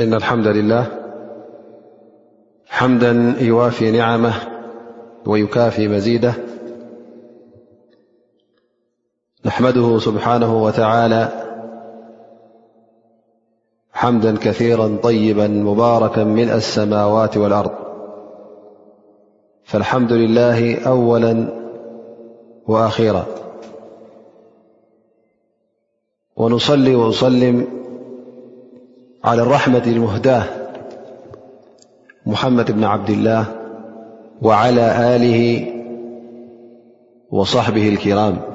إن الحمد لله حمدا يوافي نعمه ويكافي مزيده نحمده سبحانه وتعالى حمدا كثيرا طيبا مباركا ملء السماوات والأرض فالحمد لله أولا وأخيرا ونصلي وأصلم على الرحمة المهداة محمد بن عبد الله وعلى آله وصحبه الكرام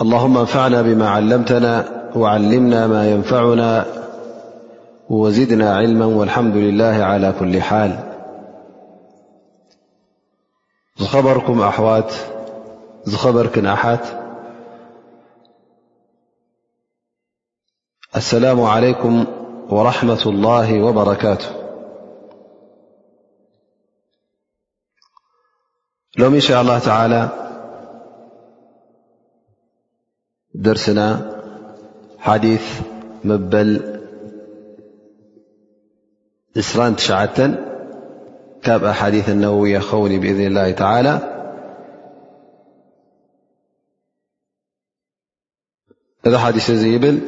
اللهم أنفعنا بما علمتنا وعلمنا ما ينفعنا وزدنا علما والحمد لله على كل حال خركم أواخر أ السلام عليكم ورحمة الله وبركاته لوم إن شاء الله تعالى درسنا حديث مبل سرانشع اب أحاديث النبوية خوني بإذن الله تعالى يثل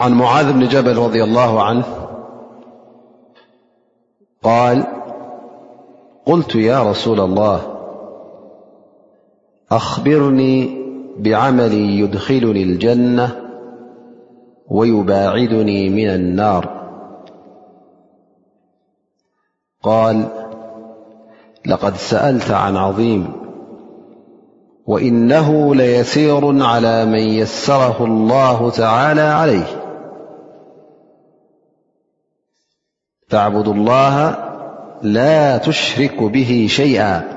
عن معاذ بن جبل - رضي الله عنه - قال قلت يا رسول الله أخبرني بعملي يدخلني الجنة ويباعدني من النار قال لقد سألت عن عظيم وإنه ليسير على من يسره الله تعالى عليه تعبد الله لا تشرك به شيئا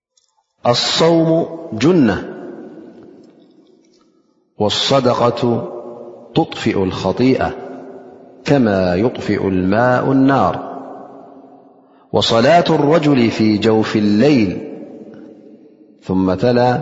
الصوم جنة والصدقة تطفئ الخطيئة كما يطفئ الماء النار وصلاة الرجل في جوف الليل ثم تلى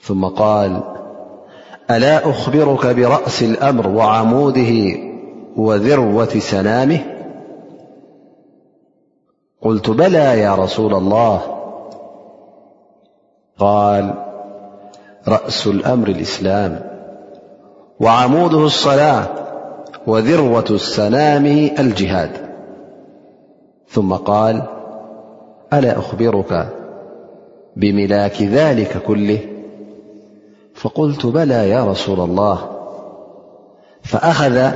ثم قال ألا أخبرك برأس الأمر وعموده وذروة سنامه قلت بلا يا رسول الله قال رأس الأمر الإسلام وعموده الصلاة وذروة سنامه الجهاد ثم قال ألا أخبرك بملاك ذلك كله فقلت بلا يا رسول الله فأخذ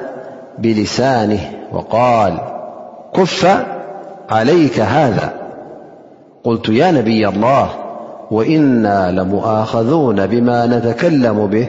بلسانه وقال كف عليك هذا قلت يا نبي الله وإنا لمآخذون بما نتكلم به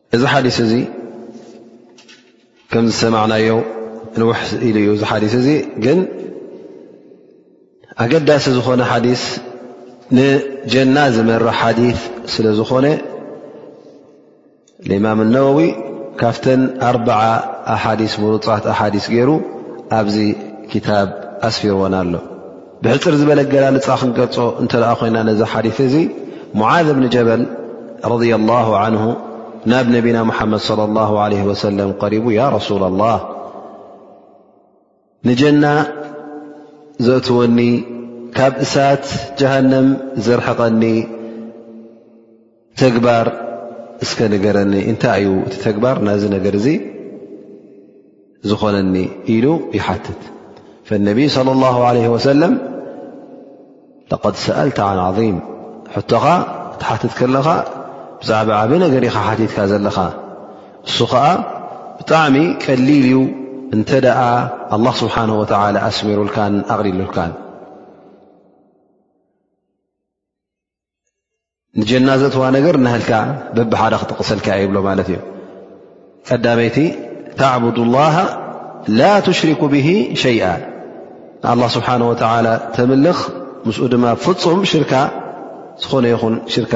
እዚ ሓዲስ እዚ ከም ዝሰማዕናዮ ንውሕ ኢሉ እዩ እዚ ሓዲስ እዚ ግን ኣገዳሲ ዝኾነ ሓዲስ ንጀና ዝመርሕ ሓዲስ ስለ ዝኾነ ንእማም ነወዊ ካብተን ኣርበዓ ኣሓዲስ ምሩፃት ኣሓዲስ ገይሩ ኣብዚ ክታብ ኣስፊርዎና ኣሎ ብሕፅር ዝበለ ኣገላልፃ ክንገልፆ እንተ ኮይና ነዚ ሓዲት እዚ ሙዓዝ ብኒ ጀበል ረድ ላሁ ዓንሁ ናብ ነቢና ሙሓመድ صለ ላሁ ለ ወሰለም ቀሪቡ ያ ረሱላ ላህ ንጀና ዘእትወኒ ካብ እሳት ጀሃንም ዘርሕቐኒ ተግባር እስከ ንገረኒ እንታይ እዩ እቲ ተግባር ናዚ ነገር እዚ ዝኾነኒ ኢሉ ይሓትት ነብይ صለ ላه ለ ወሰለም ለቀድ ሰኣልተ ን ዓظም ሕቶኻ ትሓትት ከለኻ ብዛዕባ ዓበ ነገር ኢኻ ሓቲትካ ዘለኻ እሱ ኸዓ ብጣዕሚ ቀሊል እዩ እንተ ደኣ ኣላ ስብሓን ወተላ ኣስሚሩልካን ኣቕሊሉልካን ንጀና ዘትዋ ነገር ናህልካ በብሓደ ክጥቕሰልካ ይብሎ ማለት እዩ ቀዳመይቲ ተዕቡድ ላሃ ላ ትሽሪኩ ብሂ ሸይኣ ንኣላ ስብሓን ወተላ ተምልኽ ምስኡ ድማ ፍፁም ሽርካ ዝኾነ ይኹን ሽርካ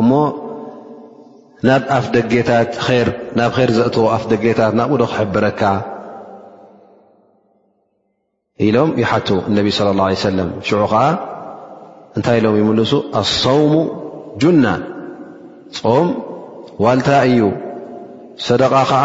እሞ ናብ ኣፍ ደጌታት ር ናብ ር ዘእትዎ ኣፍ ደጌታት ናብኡ ዶ ክሕብረካ ኢሎም ይሓቱ እነቢ ስለ ላ ሰለም ሽዑ ከዓ እንታይ ኢሎም ይምልሱ ኣሰውሙ ጁና ፆም ዋልታ እዩ ሰደቃ ከዓ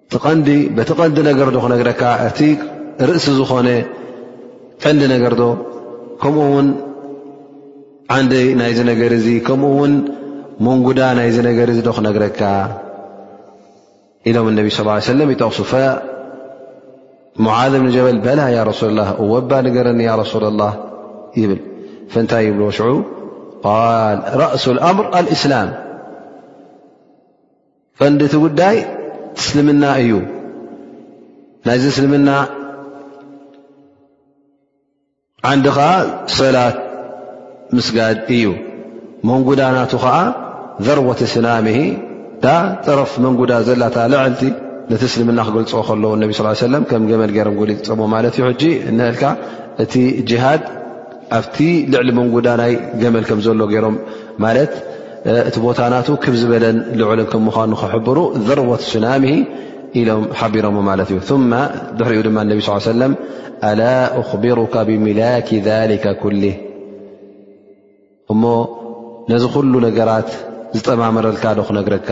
ቲቐንዲ በቲ ቐንዲ ነገር ዶ ክነግረካ እቲ ርእሲ ዝኾነ ቀንዲ ነገር ዶ ከምኡ ውን ዓንደይ ናይዚ ነገር እዚ ከምኡ ውን መንጉዳ ናይዚ ነገር እዚ ዶ ክነግረካ ኢሎም ነቢ ስ ሰለም ይጠቕሱ ሙዓዝ ብን ጀበል በላ ያ ረሱላ ላ እወባ ንገረኒ ያ ረሱላ ላ ይብል ፈንታይ ይብልዎ ሽዑ ቃል ራእሱ ኣምር ኣልእስላም ቀንዲ እቲ ጉዳይ እስልምና እዩ ናይዚ እስልምና ዓንዲ ከዓ ሰላት ምስጋድ እዩ መንጉዳ ናቱ ከዓ ዘርወት ስናም እታ ጠረፍ መንጉዳ ዘላታ ልዕልቲ ነቲ እስልምና ክገልፆ ከለዎ ነቢ ስ ሰለም ከም ገመል ገይሮም ጎሊፀሞ ማለት እዩ ሕጂ እንሀልካ እቲ ጅሃድ ኣብቲ ልዕሊ መንጉዳ ናይ ገመል ከም ዘሎ ገይሮም ማለት እቲ ቦታ ናቱ ክብ ዝበለን ልዑልን ከም ምዃኑ ክሕብሩ ዘርወት ሱናሚ ኢሎም ሓቢሮም ማለት እዩ ድሕሪኡ ድማ ነቢ ስ ሰለም ኣላ ኣኽቢሩካ ብሚላኪ ሊከ ኩል እሞ ነዚ ኩሉ ነገራት ዝጠማመረልካ ዶ ክነግረካ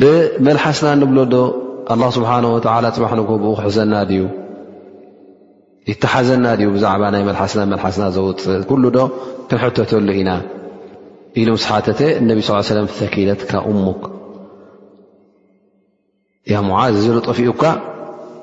ብመልሓስና ንብሎ ዶ ኣላ ስብሓን ወተላ ፅባሕ ንግሆ ብኡ ክሕዘና ድዩ ይተሓዘና ድዩ ብዛዕባ ናይ መልሓስና መልሓስና ዘውፅእ ኩሉ ዶ ክንሕተተሉ ኢና ኢሉ ምስ ሓተተ እነቢ ስ ሰለም ተኪለትካ እሙክ ያ ሙዓዝ እዚ ዶ ጠፊኡካ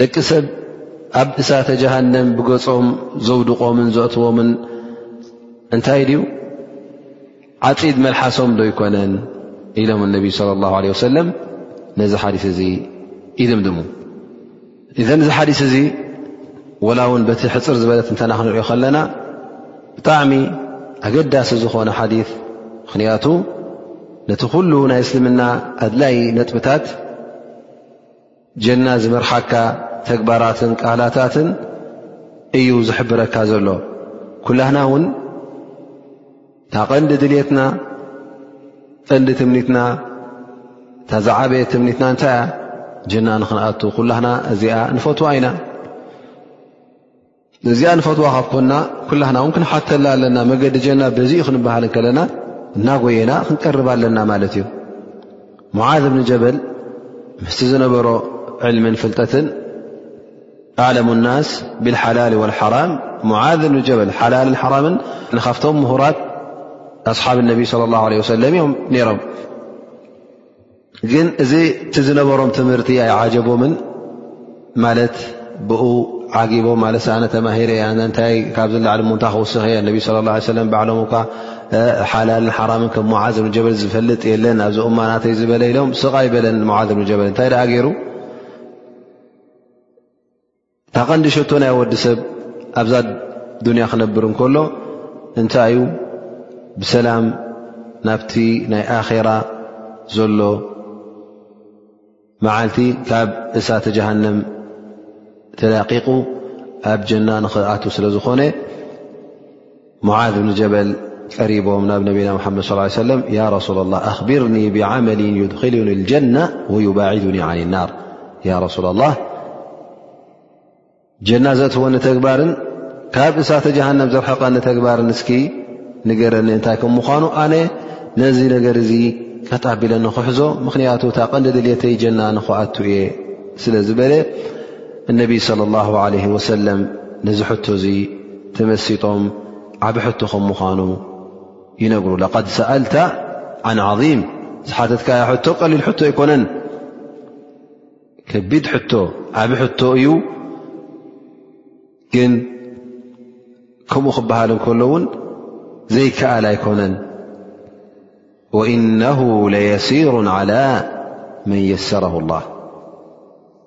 ደቂ ሰብ ኣብ እሳተ ጀሃንም ብገጾም ዘውድቖምን ዘእትዎምን እንታይ ድዩ ዓፂድ መልሓሶም ዶ ኣይኮነን ኢሎም ነቢ ለ ላ ለ ወሰለም ነዚ ሓዲስ እዚ ይድምድሙ እዘን እዚ ሓዲስ እዚ ወላ እውን በቲ ሕፅር ዝበለት እንተና ክንሪኦ ከለና ብጣዕሚ ኣገዳሲ ዝኾነ ሓዲ ምኽንያቱ ነቲ ኩሉ ናይ እስልምና ኣድላይ ነጥብታት ጀና ዝመርሓካ ተግባራትን ቃላታትን እዩ ዝሕብረካ ዘሎ ኩላህና ውን ታቐንዲ ድልትና ቀንዲ ትምኒትና ታዝዓበየ ትምኒትና እንታይ እያ ጀና ንክንኣቱ ኩላና እዚኣ ንፈትዋ ኢና ነዚኣ ንፈትዋ ካብ ኮና ኩላህና እውን ክንሓተላ ኣለና መገዲ ጀና በዚ ዩ ክንበሃል ከለና እናጎየና ክንቀርብ ኣለና ማለት እዩ ሙዓዝ እብኒ ጀበል ምስቲ ዝነበሮ ዕልምን ፍልጠትን ኣለም ናስ ብልሓላል ወልሓራም ሙዓዝ እብኒ ጀበል ሓላልን ሓራምን ንካፍቶም ምሁራት ኣስሓብ ነቢ ለ ላ ለ ወሰለም እዮም ነይሮም ግን እዚ እቲ ዝነበሮም ትምህርቲ ኣይዓጀቦምን ማለት ብኡ ዓጊቦም ማለት ሰኣነ ተማሂረ እያ ንእንታይ ካብ ዝላዕሊ ሙንታ ክውስኽ እየ ነቢ ስለ ላ ሰለም ባዕሎም እኳ ሓላልን ሓራምን ከም ሙዓዝ ብን ጀበል ዝፈልጥ የለን ኣብዚ እማ ናተይ ዝበለ ኢሎም ስቓይ በለን ሙዓዝ ብን ጀበል እንታይ ደኣ ገይሩ እታ ቐንዲ ሸቶ ናይ ወዲ ሰብ ኣብዛ ዱንያ ክነብር እንከሎ እንታይ እዩ ብሰላም ናብቲ ናይ ኣኼራ ዘሎ መዓልቲ ካብ እሳተ ጀሃንም ተላቂቑ ኣብ ጀና ንኽኣቱ ስለ ዝኾነ ሙዓዝ ብኒ ጀበል ቀሪቦም ናብ ነቢና ሓመድ ስ ሰለም ያ ረሱላ ላ ኣኽቢርኒ ብዓመል ዩድኪሉኒ ልጀና ወዩባዒዱኒ ዓን ናር ያ ረሱላ ላ ጀና ዘእትወኒ ተግባርን ካብ እሳተ ጀሃንም ዘርሐቐኒ ተግባርን እስኪ ንገረኒ እንታይ ከም ምኳኑ ኣነ ነዚ ነገር እዚ ከጣቢለ ንክሕዞ ምኽንያቱ እታ ቀንዲ ድልየተይ ጀና ንክኣቱ እየ ስለ ዝበለ እነቢይ ለ ላ ለ ወሰለም ነዚ ሕቶ እዚ ተመሲጦም ዓብ ሕቶ ከም ምዃኑ ይነግሩ ለቀድ ሰኣልተ ዓን ዓም ዝሓተትካዮ ሕቶ ቀሊል ሕቶ ኣይኮነን ከቢድ ሕቶ ዓብ ሕቶ እዩ ግን ከምኡ ክበሃል እንከሎ እውን ዘይከኣል ኣይኮነን ወእነሁ ለየሲሩ ዓላ መን የሰረሁ ላ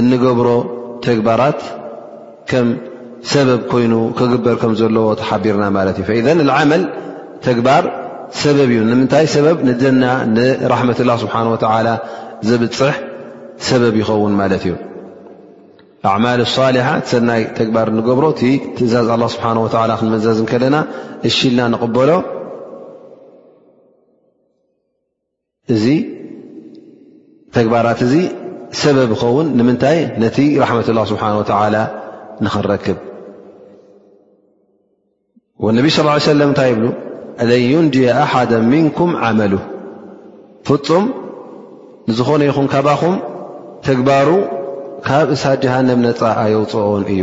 እንገብሮ ተግባራት ከም ሰበብ ኮይኑ ክግበር ከም ዘለዎ ተሓቢርና ማለት እዩ ፈኢዘ ዓመል ተግባር ሰበብ እዩ ንምንታይ ሰበብ ንጀና ንራሕመት ላ ስብሓን ወተላ ዘብፅሕ ሰበብ ይኸውን ማለት እዩ ኣማል ሳሊሓ ሰናይ ተግባር ንገብሮ እቲ ትእዛዝ ኣላ ስብሓን ወላ ክንመዘዝ ከለና እሽልና ንቕበሎ እዚ ተግባራት እዚ ሰበብ ይኸውን ንምንታይ ነቲ ራሕመት ላ ስብሓ ወላ ንኽንረክብ ነቢ ስ ሰለ እንታይ ይብሉ ለን ዩንድያ ኣሓደ ምንኩም ዓመሉ ፍፁም ንዝኾነ ይኹን ካባኹም ተግባሩ ካብ እሳ ጀሃንም ነፃ ኣየውፅኦን እዩ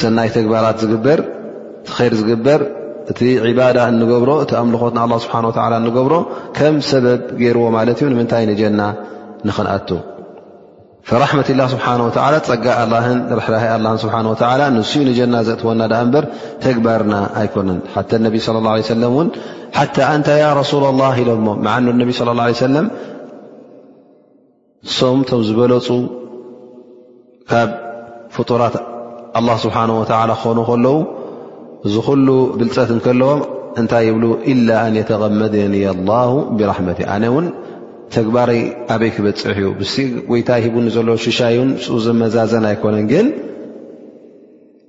ሰናይ ተግባራት ዝግበር እቲ ር ዝግበር እቲ ባዳ እንገብሮ እቲ ኣምልኾት ንኣ ስብሓ እንገብሮ ከም ሰበብ ገይርዎ ማለት እዩ ንምንታይ ንጀና ንክንኣቱ ፈራሕመት ላ ስብሓ ወላ ፀጋ ኣላን ርሕራሀ ኣላ ስብሓ ወላ ንሱ ንጀና ዘእትወና ዳኣ እምበር ተግባርና ኣይኮነን ሓተ ነቢ ስለ ላ ሰለም እውን ሓታ ኣንታ ያ ረሱላ ላ ኢሎሞ መዓኑ ነቢ ለ ለ ሰለም ንሶም እቶም ዝበለፁ ካብ ፍጡራት ኣላ ስብሓን ወተላ ክኾኑ ከለዉ እዚ ኩሉ ብልፀት እንከለዎም እንታይ ይብሉ ኢላ ኣን የተቐመደኒ ኣላሁ ብራሕመቲ ኣነ እውን ተግባረይ ኣበይ ክበፅሕ እዩ ብስ ጎይታ ሂቡኒ ዘሎ ሽሻይን ስ ዘመዛዘን ኣይኮነን ግን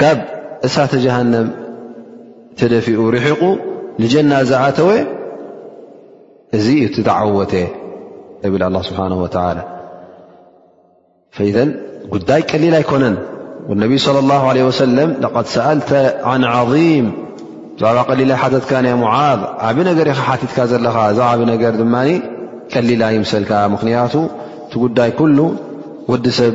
ካብ እሳተ ጀሃነም ተደፊኡ ርሒቑ ንጀና ዝኣተወ እዚ እዩ እቲ ተዓወተ እብል ኣላ ስብሓን ወተላ ፈዘን ጉዳይ ቀሊል ኣይኮነን ነቢይ صለ ላ ለ ወሰለም ለቐድ ሰኣልተ ዓን ዓظም ብዛዕባ ቀሊል ሓተትካ ናይ ሙዓዝ ዓብ ነገር ኢኻ ሓቲትካ ዘለኻ እዛ ዓብ ነገር ድማ ቀሊል ኣይምሰልካ ምኽንያቱ እቲ ጉዳይ ኩሉ ወዲ ሰብ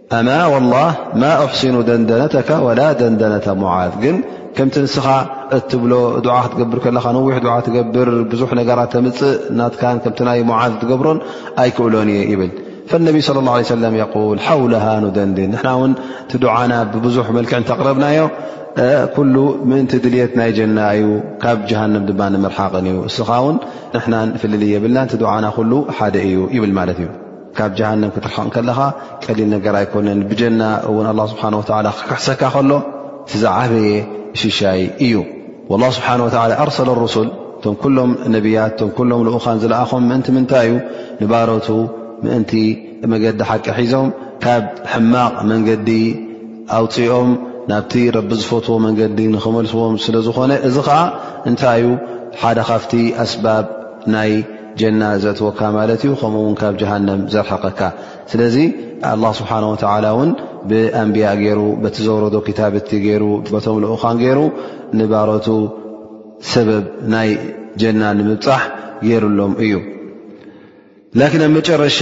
ኣማ ወላህ ማ ኡሕሲኑ ደንደነተካ ወላ ደንደነተ ሙዓዝ ግን ከምቲ ንስኻ እትብሎ ዱዓ ክትገብር ከለኻ ነዊሕ ዱዓ ትገብር ብዙሕ ነገራት ተምፅእ ናትካን ከምቲ ናይ ሙዓዝ ትገብሮን ኣይክእሎን እየ ይብል ፈነቢ ስለ ላ ለ ሰለም የቁል ሓውለሃ ኑደንድን ንሕና እውን እቲ ዱዓና ብብዙሕ መልክዕ እንተቕረብናዮ ኩሉ ምእንቲ ድልት ናይ ጀና እዩ ካብ ጀሃንም ድማ ንምርሓቕን እዩ እስኻ እውን ንሕናን ፍልል የብልና እቲ ዱዓና ኩሉ ሓደ እዩ ይብል ማለት እዩ ካብ ጀሃንም ክትርሕቕ ከለኻ ቀሊል ነገር ኣይኮነን ብጀና እውን ኣላ ስብሓን ወላ ክክሕሰካ ከሎ እቲ ዝዓበየ ሽሻይ እዩ ወላ ስብሓን ወላ ኣርሰለ ሩሱል እቶም ኩሎም ነቢያት እቶም ኩሎም ልኡኻን ዝለኣኾም ምእንቲ ምንታይ እዩ ንባረቱ ምእንቲ መገዲ ሓቂ ሒዞም ካብ ሕማቕ መንገዲ ኣውፅኦም ናብቲ ረቢ ዝፈትዎ መንገዲ ንኽመልስዎም ስለ ዝኾነ እዚ ከዓ እንታይ እዩ ሓደ ካብቲ ኣስባብ ናይ ጀና ዘትወካ ማለት እዩ ከምኡ ውን ካብ ጀሃንም ዘርሓቀካ ስለዚ ኣላ ስብሓን ወተላ እውን ብኣንብያ ገይሩ በቲ ዘውረዶ ክታብቲ ገይሩ በቶም ልኡኻን ገይሩ ንባሮቱ ሰበብ ናይ ጀና ንምብፃሕ ገይሩሎም እዩ ላኪን ኣብ መጨረሻ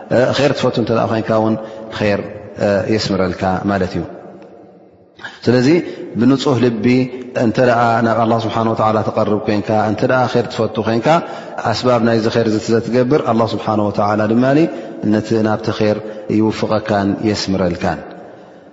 ር ትፈቱ እተ ኮንካ ውን ር የስምረልካ ማለት እዩ ስለዚ ብንፁህ ልቢ እንተ ናብ ኣላ ስብሓን ወላ ተቐርብ ኮንካ እንተ ር ትፈቱ ኮንካ ኣስባብ ናይዚ ር እ ዘትገብር ኣላ ስብሓን ወላ ድማ ነቲ ናብቲ ር ይውፍቐካን የስምረልካን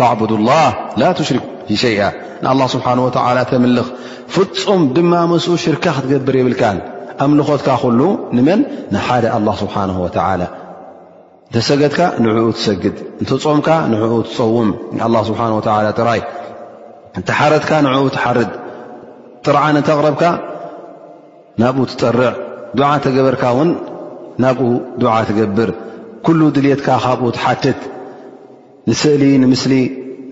ተዕቡዱ ላህ ላ ትሽሪክ ሸይኣ ንኣላ ስብሓን ወተላ ተምልኽ ፍፁም ድማ ምስኡ ሽርካ ክትገብር የብልካን ኣምልኾትካ ኩሉ ንመን ንሓደ ኣላ ስብሓን ወተላ እንተሰገድካ ንዕኡ ትሰግድ እንተፆምካ ንዕኡ ትፀውም ንኣላ ስብሓን ወተላ ጥራይ እንተሓረድካ ንዕኡ ትሓርድ ጥርዓን እንተቕረብካ ናብኡ ትጠርዕ ዱዓ ተገበርካ እውን ናብኡ ዱዓ ትገብር ኩሉ ድልትካ ካብኡ ትሓትት ንስእሊ ንምስሊ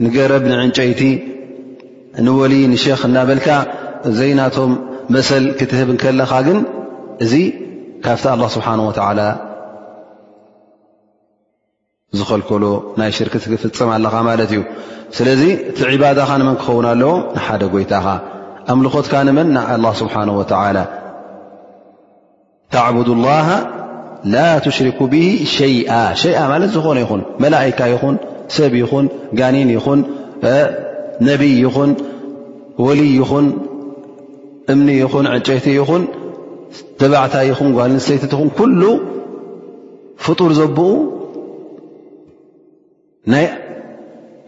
ንገረብ ንዕንጨይቲ ንወሊ ንሸኽ እናበልካ ዘይናቶም መሰል ክትህብ ከለኻ ግን እዚ ካብቲ ኣላ ስብሓን ወተዓላ ዝኸልከሎ ናይ ሽርክ ትፍፅም ኣለኻ ማለት እዩ ስለዚ እቲ ዕባዳኻ ንመን ክኸውን ኣለዎ ንሓደ ጎይታኻ ኣምልኾትካ ንመን ንኣላ ስብሓን ወተዓላ ተዕቡዱ ላሃ ላ ትሽርኩ ብ ሸይኣ ሸይኣ ማለት ዝኾነ ይኹን መላእካ ይኹን ሰብ ይኹን ጋኒን ይኹን ነብይ ይኹን ወልይ ይኹን እምኒ ይኹን ዕንጨይቲ ይኹን ተባዕታ ይኹን ጓልንሰይቲ ትኹን ኩሉ ፍጡር ዘብኡ ናይ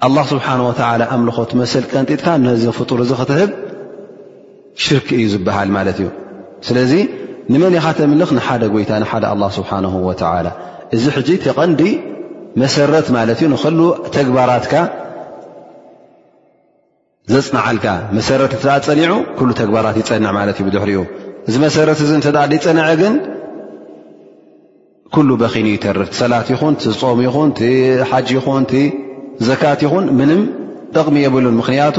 ኣላ ስብሓን ወተላ ኣምልኾት መሰል ቀንጢጥካ ነዚ ፍጡር እዚ ክትህብ ሽርክ እዩ ዝበሃል ማለት እዩ ስለዚ ንመን ኢኻ ተምልኽ ንሓደ ጎይታ ንሓደ ኣላ ስብሓን ወተላ እዚ ሕጂ ተቐንዲ መሰረት ማለት እዩ ንክሉ ተግባራትካ ዘፅንዓልካ መሰረት እተኣ ፀኒዑ ኩሉ ተግባራት ይፀንዕ ማለት እዩ ብድሕሪኡ እዚ መሰረት እዚ እተ ሊፀንዐ ግን ኩሉ በኺኑ ይተርፍ ሰላት ይኹን ፆም ይኹን ሓጅ ይኹን ዘካት ይኹን ምንም ጠቕሚ የብሉን ምኽንያቱ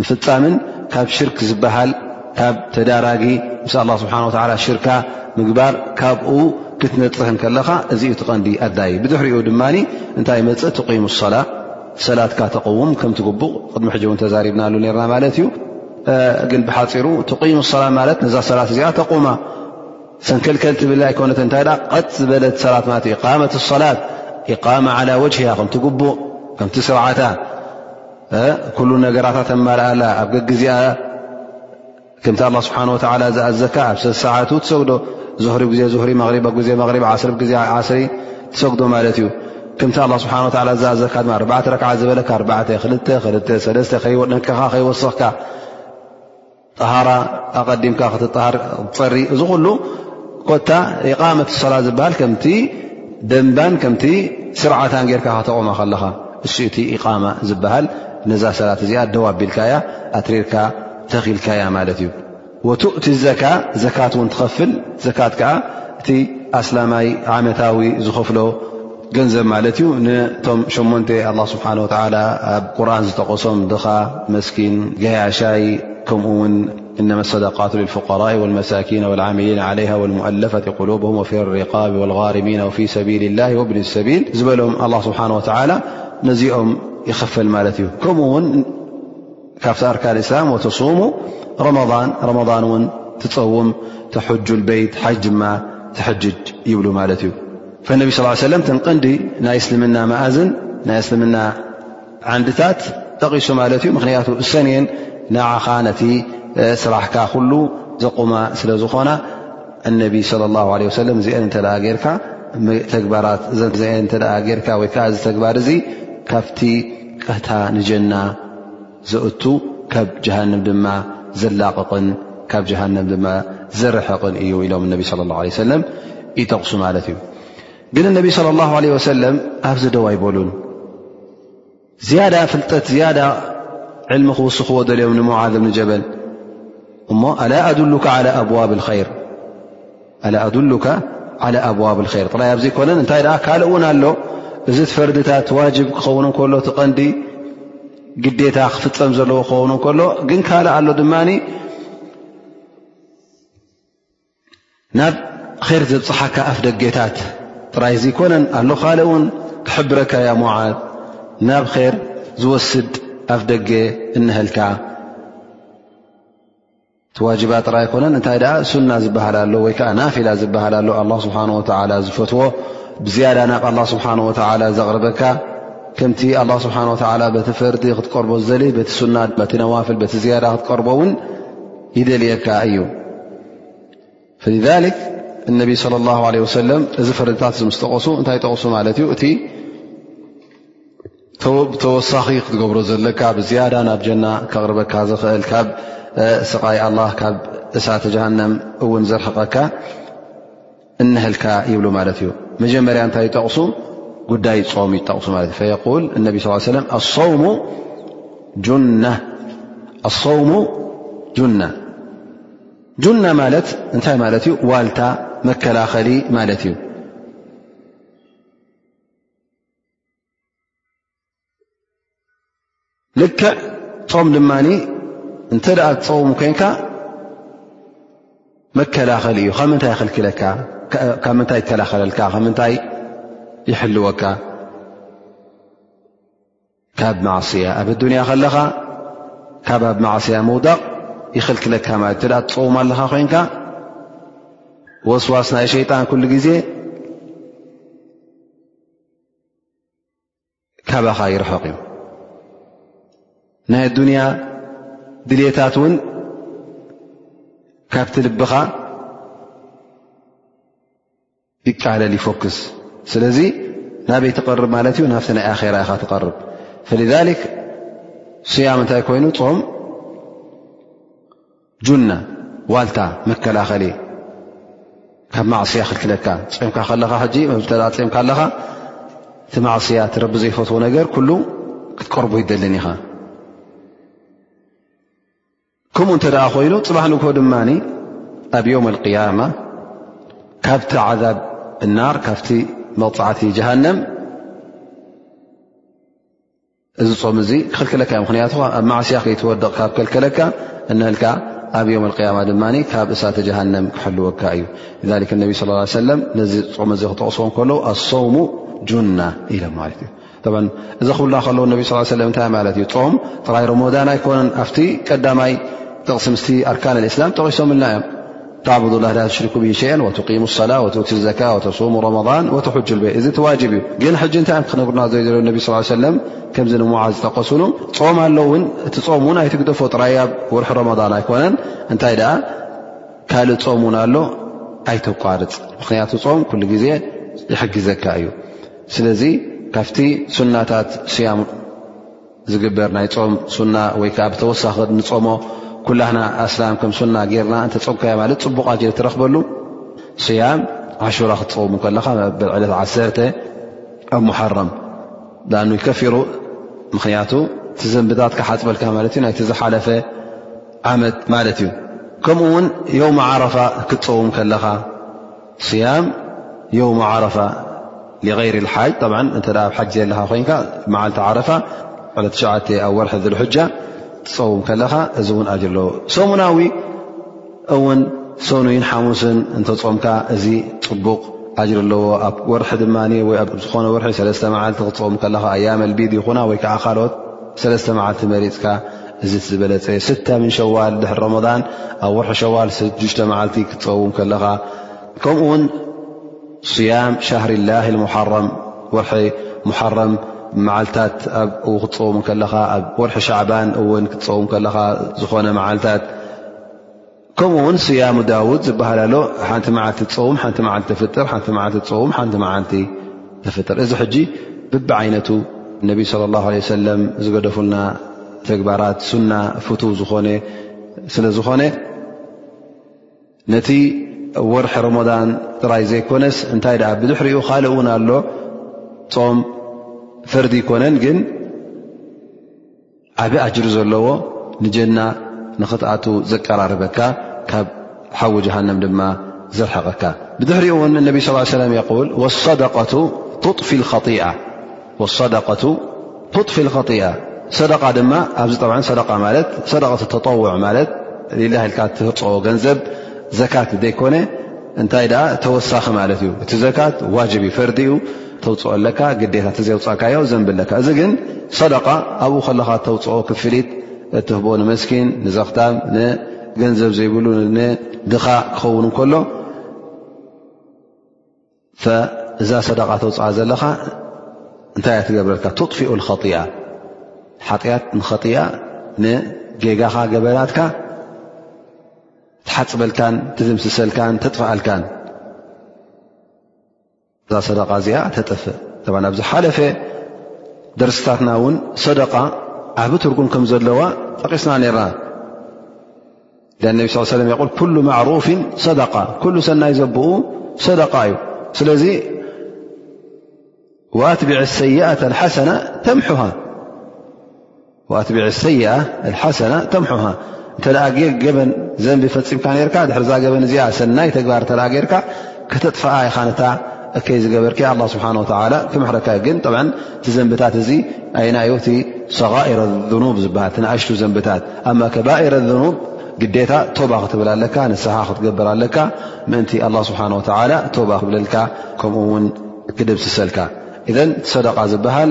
ምፍፃምን ካብ ሽርክ ዝበሃል ካብ ተዳራጊ ምስ ኣላ ስብሓን ወላ ሽርካ ምግባር ካብኡ ክትነፅህ ከለኻ እዚ ዩ ትቐንዲ ኣድላይ ብድሕሪኡ ድማ እንታይ መፅእ ትቂሙ ሰላ ሰላትካ ተቕውም ከም ትግቡቕ ቅድሚ ሕጂ እውን ተዛሪብናሉ ነርና ማለት እዩ ግን ብሓፂሩ ትቂሙ ሰላ ማለት ነዛ ሰላት እዚኣ ተቑማ ሰንከልከል ትብል ኣይኮነት እንታይ ቐጥ ዝበለት ሰላት ማለት ዩ ኢቃመት ሰላት ኢቃማ ዓላ ወጅሂያ ከም ትግቡእ ከምቲ ስርዓታ ኩሉ ነገራታ ተማልኣላ ኣብ ገግዜኣ ከምቲ ኣላ ስብሓን ወተላ ዝኣዘካ ኣብ ሰሰዓቱ ትሰግዶ ዙህሪ ግዜ ዙህሪ መሪብ ኣብ ግዜ መሪ ዓስሪ ብ ግዜ ዓስሪ ትሰግዶ ማለት እዩ ከምቲ ኣላ ስብሓ ወላ ዝኣዘካ ድማ ኣርባዕተ ረክዓ ዝበለካ ኣርባዕተ ክልተ ክልተ ሰለስተ ከይወነቅኻ ከይወሰኽካ ጠሃራ ኣቐዲምካ ክትጠሃር ትፀሪ እዚ ኩሉ ኮታ ኢቓመት ሰላት ዝበሃል ከምቲ ደንባን ከምቲ ስርዓታን ጌርካ ከተቑማ ከለኻ እሱ እቲ ኢቓማ ዝበሃል ነዛ ሰላት እዚኣ ደው ኣቢልካያ ኣትሪርካ ተኺልካያ ማለት እዩ ወቱእቲ ዘካ ዘካት እውን ትኸፍል ዘካት ከዓ እቲ ኣስላማይ ዓመታዊ ዝኸፍሎ نዘب الله سبنه ولى قرن تقሶم مسكن يይ كم إنم الصدقات للفقراء والمساكن والعملين عليها والمؤلفة قلوبهم وفي الرقاب والغارمين وفي سبيل الله وابن السبيل ዝሎم الله سبنه ولى نዚኦم يفل م ካብቲ ኣርካን እስላም ወተሱሙ ረመን ረመን እውን ትፀውም ተሕጁ ልበይት ሓጅ ድማ ትሕጅጅ ይብሉ ማለት እዩ ፈነቢ ስ ሰለም ተን ቀንዲ ናይ እስልምና መእዝን ናይ እስልምና ዓንድታት ጠቒሱ ማለት እዩ ምክንያቱ እሰንየን ንዓኻ ነቲ ስራሕካ ኩሉ ዘቑማ ስለ ዝኾና እነቢ ለ ላ ለ ሰለም እዚአን እንተ ጌርካ ተግባራት እዘን እተ ጌርካ ወይከዓ እዚ ተግባር እዚ ካብቲ ቀታ ንጀና ዘእቱ ካብ ጀሃንም ድማ ዘላቕቕን ካብ ጀሃንም ድማ ዘርሕቕን እዩ ኢሎም ነቢ ስለ ላ ለ ሰለም ይጠቕሱ ማለት እዩ ግን እነቢ ስለ ላሁ ለ ወሰለም ኣብዚ ደው ኣይበሉን ዝያዳ ፍልጠት ዝያዳ ዕልሚ ክውስኽዎ ደልዮም ንሙዓዝ እብኒ ጀበል እሞ ኣላ ኣድሉካ ዓላ ኣብዋብ ልከይር ኣላ ኣዱሉካ ዓላ ኣብዋብ ር ጥራይ ኣብ ዘይኮነን እንታይ ደኣ ካልእ እውን ኣሎ እዚ ፈርድታት ዋጅብ ክኸውን ከሎ እቲ ቐንዲ ግዴታ ክፍፀም ዘለዎ ክኸውን ከሎ ግን ካልእ ኣሎ ድማ ናብ ኼር ዘብፅሓካ ኣፍ ደጌታት ጥራይ ዘይኮነን ኣሎ ካልእ እውን ክሕብረካ ያ ሞዓት ናብ ኼር ዝወስድ ኣፍ ደገ እንሀልካ ትዋጅባ ጥራይ ኣይኮነን እንታይ ደኣ ሱና ዝበሃል ኣሎ ወይ ከዓ ናፊላ ዝበሃል ኣሎ ኣላ ስብሓን ወተዓላ ዝፈትዎ ብዝያዳ ናብ ኣላ ስብሓን ወተዓላ ዘቕርበካ ከምቲ ኣላ ስብሓን ወተዓላ በቲ ፈርዲ ክትቀርቦ ዝዘሊ በቲ ሱና በቲ ነዋፍል በቲ ዝያዳ ክትቀርቦ እውን ይደልየካ እዩ ፈሊዛሊክ እነቢ ስለ ላ ለ ወሰለም እዚ ፈረድታት እዚ ምስ ጠቐሱ እንታይ ጠቕሱ ማለት እዩ እቲ ብተወሳኺ ክትገብሮ ዘለካ ብዝያዳ ናብ ጀና ከቕርበካ ዝኽእል ካብ ስቓይ ኣላ ካብ እሳተ ጀሃንም እውን ዘርሕቐካ እንሀልካ ይብሉ ማለት እዩ መጀመርያ እንታይ ጠቕሱ ጉዳይ ፆም ይጠቕሱ ማለት እዩ ፈየል እነቢ ስ ሰለ ኣሰውሙ ጁና ጁና ማለት እንታይ ማለት እዩ ዋልታ መከላኸሊ ማለት እዩ ልክዕ ፆም ድማ እንተ ኣ ፀውም ኮንካ መከላኸሊ እዩ ካብ ምንታይ ይኽልክለካ ካብ ምንታይ ይከላኸለልካ ካብ ምንታይ ይሕልወካ ካብ ማዕስያ ኣብ ኣዱንያ ከለኻ ካብ ኣብ ማዕስያ ምውዳቕ ይኽልክለካ ማለት እተ ትፀውም ኣለኻ ኮይንካ ወስዋስ ናይ ሸይጣን ኩሉ ግዜ ካባኻ ይርሕቕ እዩ ናይ ኣዱንያ ድልታት እውን ካብቲ ልብኻ ይቃለል ይፎክስ ስለዚ ናበይ ትቐርብ ማለት እዩ ናብቲ ናይ ኣራ ኢኻ ትቐርብ ፈሊሊ ስያም እንታይ ኮይኑ ፆም ጁና ዋልታ መከላኸሊ ካብ ማዕስያ ክልክለካ ፅምካ ከለኻ ሕጂ ፅምካ ኣለኻ እቲ ማዕስያ ትረቢ ዘይፈትዎ ነገር ኩሉ ክትቀርቡ ይደልን ኢኻ ከምኡ እንተ ደኣ ኮይኑ ፅባሕ ንግሆ ድማ ኣብ ዮም ቅያማ ካብቲ ዓዛብ እናር ካብቲ መቕፃዕቲ ጀሃንም እዚ ፆም እዚ ክኽልክለካ ዩ ምክንያቱ ኣብ ማዕስያ ከይትወድቕ ካብ ከልከለካ እንልካ ኣብ ዮም ቅያማ ድማ ካብ እሳተ ጀሃንም ክሕልወካ እዩ ነቢ ስ ሰለም ነዚ ፆም እዚ ክጠቕስዎ ከለዉ ኣሰውሙ ጁና ኢሎም ማለት እዩ እዚ ክብላ ከሎ ነቢ ስ ሰለ እንታይ ማለት እዩ ፆም ጥራይ ሮሞዳን ኣይኮነን ኣብቲ ቀዳማይ ጥቕሲ ምስ ኣርካን እስላም ጠቂሶምልና እዮም ተዕቡድ ላ ሽርኩ ብ ሸን ወትቂሙ ሰላ ወትእቲ ዘካ ወተስሙ ሮሞን ወተሕጁ ልበ እዚ ተዋጅብ እዩ ግን ሕጂ እንታይ እዮም ክነግሩና ዘይ ዘለ ነቢ ስ ሰለም ከምዚ ንሙዓ ዝጠቀሱሉ ፆም ኣሎውን እቲ ፆም እውን ኣይትግደፎ ጥራይ ኣብ ወርሒ ሮሞዳን ኣይኮነን እንታይ ደኣ ካልእ ፆም እውን ኣሎ ኣይተቋርፅ ምክንያቱ ፆም ኩሉ ግዜ ይሕግዘካ እዩ ስለዚ ካብቲ ሱናታት ስያም ዝግበር ናይ ፆም ሱና ወይ ከዓ ብተወሳኺ ንፆሞ ኩላህና ኣስላም ከም ሱና ገርና እንተፀምካዮ ማለት ፅቡቕ ኣጅር ትረኽበሉ ስያም ዓሹራ ክትፀውሙ ከለኻ መበል ዕለት ዓሰርተ ኣብ ሙሓረም ዳኣኑ ይከፊሩ ምኽንያቱ እቲ ዘንብታት ካሓፅበልካ ማለት እዩ ናይቲ ዝሓለፈ ዓመት ማለት እዩ ከምኡ ውን የውማ ዓረፋ ክትፀውም ከለኻ ስያም ዮውም ዓረፋ غይር ሓጅ ብ ሓጅ ዘለኻ ኮይንካ መዓልቲ ዓረፋ ዕ ሸ ኣብ ወርሒ ዝልሕጃ ትፀውም ከለኻ እዚ እውን ኣጅ ኣለዎ ሰሙናዊ እውን ሰኑይን ሓሙስን እንተፆምካ እዚ ፅቡቕ ኣጅር ኣለዎ ኣብ ወርሒ ድማ ወይ ኣብ ዝኾነ ወርሒ ሰለስተ መዓልቲ ክትፀውም ከለኻ ኣያመልቢድ ይኹና ወይ ከዓ ካልኦት ሰለስተ መዓልቲ መሪፅካ እዚ ዝበለፀ ስተ ምን ሸዋል ድሕሪ ረመዳን ኣብ ወርሒ ሸዋል ሽዱሽተ መዓልቲ ክትፀውም ከለኻ ከምኡ ውን ስያም ሻህሪ ላ ሓረም ወርሒ ሙሓረም መዓልታት ኣብ ክትፀውም ከለኻ ኣብ ወርሒ ሻዕባን እውን ክትፀውም ከለኻ ዝኾነ መዓልታት ከምኡ ውን ስያሙ ዳውድ ዝበሃል ኣሎ ሓንቲ መዓልቲ ፀውም ሓንቲ መዓልቲ ተፍጥር ሓንቲ መዓልቲ ፀውም ሓንቲ መዓልቲ ተፍጥር እዚ ሕጂ ብቢ ዓይነቱ ነቢ ስለ ላ ለ ሰለም ዝገደፉልና ተግባራት ሱና ፍቱ ዝኾነ ስለ ዝኾነ ነቲ ወርሒ ሮሞዳን ጥራይ ዘይኮነስ እንታይ ደኣ ብድሕሪኡ ካልእ እውን ኣሎ ፆም ፈርዲ ይኮነን ግን ዓቢ ኣጅሪ ዘለዎ ንጀና ንኽትኣቱ ዘቀራርበካ ካብ ሓዊ ጀሃንም ድማ ዘርሕቐካ ብድሕሪኡ እውን ነቢ ስ ሰለ የል ወሰደቀቱ ትጥፊ ጢኣ ሰደቃ ድማ ኣብዚ ጠ ሰደቃ ማለት ሰደቀ ተጠውዕ ማለት ሌላ ልካ ትህፅኦ ገንዘብ ዘካት ዘይኮነ እንታይ ኣ ተወሳኺ ማለት እዩ እቲ ዘካት ዋጅብ ፈርዲ እዩ ተውፅኦ ኣለካ ግዴታ ተዘውፃእካዮ ዘንብ ኣለካ እዚ ግን ሰደቃ ኣብኡ ከለኻ ተውፅኦ ክፍሊት እትህቦ ንመስኪን ንዘኽታም ንገንዘብ ዘይብሉ ንድኻ ክኸውን ከሎ እዛ ሰደቃ ተውፅኣ ዘለኻ እንታይ ትገብረልካ ትጥፊኡ ኸጢኣ ሓጢኣት ንኸጢኣ ንጌጋኻ ገበናትካ ትሓፅበልካን ትድምስሰልካን ተጥፍኣልካን እዛ ሰደቃ እዚኣ ተጥፍእ ብ ኣብ ዝሓለፈ ደርስታትና እውን ሰደቃ ዓብ ትርጉም ከም ዘለዋ ጠቂስና ነርና ነቢ ስ ለም የል ኩሉ ማዕሩፍን ሰደቃ ኩሉ ሰናይ ዘብኡ ሰደቃ እዩ ስለዚ ኣትቢዕ ሰይኣት ሓሰና ተምሑሃ ኣትቢዕ ሰይኣ ሓሰና ተምሖሃ እተ ገበን ዘንቢ ፈፂምካ ርካ ድሕርዛ ገበን እዚኣ ሰናይ ተግባር እተ ገርካ ከተጥፋኣ ኢኻ ነታ እከይ ዝገበርክ ኣ ስብሓ ላ ክምሕረካ ዩ ግን እቲ ዘንብታት እዚ ኣይናዩ እቲ ሰጋኢረ ኑብ ዝበሃል ትንኣሽቱ ዘንብታት ኣማ ከባኢረ ኑብ ግዴታ ቶባ ክትብል ኣለካ ንስሓ ክትገብር ኣለካ ምእንቲ ኣላ ስብሓ ወላ ቶባ ክብለልካ ከምኡ ውን ክድብስሰልካ እዘን ሰደቃ ዝበሃል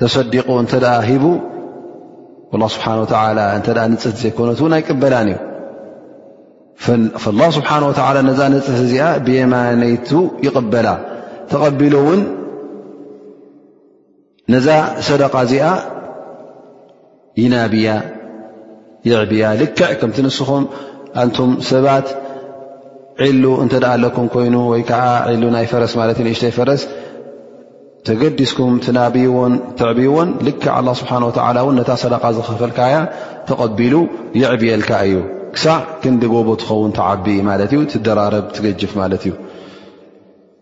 ተሰዲቁ እንተ ሂቡ ላ ስብሓን ወተላ እተ ንፅህቲ ዘይኮነት እውን ኣይቅበላን እዩ ላ ስብሓን ወላ ነዛ ንፅህቲ እዚኣ ብየማነይቱ ይቕበላ ተቐቢሉ እውን ነዛ ሰደቃ እዚኣ ይናብያ ይዕብያ ልክዕ ከምቲ ንስኹም ኣንቱም ሰባት ዒሉ እንተ ኣለኩም ኮይኑ ወይ ከዓ ዒሉ ናይ ፈረስ ማለት ንእሽተይ ፈረስ ተገዲስኩም ትናብይዎን ትዕብይዎን ልክ ኣላ ስብሓን ወተላ እውን ነታ ሰደቃ ዝኸፈልካያ ተቐቢሉ ይዕብየልካ እዩ ክሳዕ ክንዲ ጎቦ ትኸውን ትዓቢ ማለት እዩ ትደራረብ ትገጅፍ ማለት እዩ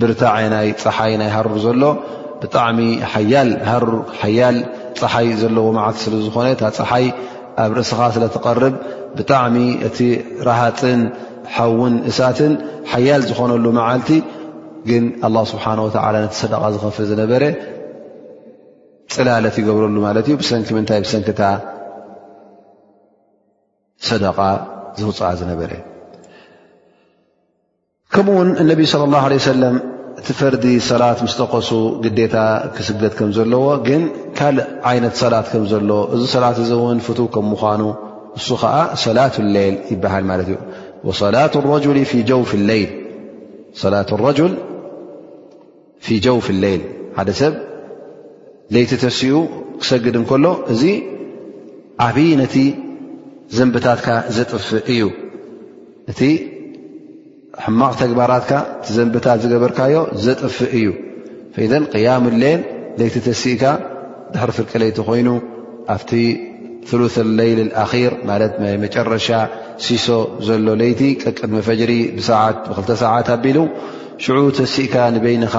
ብርታዐ ናይ ፀሓይ ናይ ሃሩር ዘሎ ብጣዕሚ ሓያል ሃሩር ሓያል ፀሓይ ዘለዎ መዓልቲ ስለ ዝኾነ እታ ፀሓይ ኣብ ርእስኻ ስለ ትቐርብ ብጣዕሚ እቲ ረሃፅን ሓውን እሳትን ሓያል ዝኾነሉ መዓልቲ ግን ኣላ ስብሓን ወተላ ነቲ ሰደቃ ዝኸፍል ዝነበረ ፅላለት ይገብረሉ ማለት እዩ ብሰንኪ ምንታይ ብሰንኪታ ሰደቃ ዘውፅኣ ዝነበረ ከምኡ ውን እነቢ ስለ ላ ለ ሰለም እቲ ፈርዲ ሰላት ምስ ጠቀሱ ግዴታ ክስገድ ከም ዘለዎ ግን ካልእ ዓይነት ሰላት ከም ዘሎ እዚ ሰላት እዚ እውን ፍት ከም ምኳኑ እሱ ከዓ ሰላት ሌል ይበሃል ማለት እዩ ወሰላት ረጅል ፊ ጀውፍ ሌይል ሰላት ረል ፊ ጀውፍ ለይል ሓደ ሰብ ለይቲ ተሲኡ ክሰግድ እንከሎ እዚ ዓብዪ ነቲ ዘንብታትካ ዘጥፍእ እዩ እቲ ሕማቕ ተግባራትካ እቲ ዘንብታት ዝገበርካዮ ዘጥፍእ እዩ ፈዘ ቅያም ሌል ለይቲ ተሲእካ ድሕሪ ፍርቂ ለይቲ ኮይኑ ኣብቲ ሉث ለይል ኣኪር ማለት ናይ መጨረሻ ሲሶ ዘሎ ለይቲ ቀቅድሚ ፈጅሪ ብሰዓት ብክልተ ሰዓት ኣቢሉ ሽዑ ተሲእካ ንበይንኻ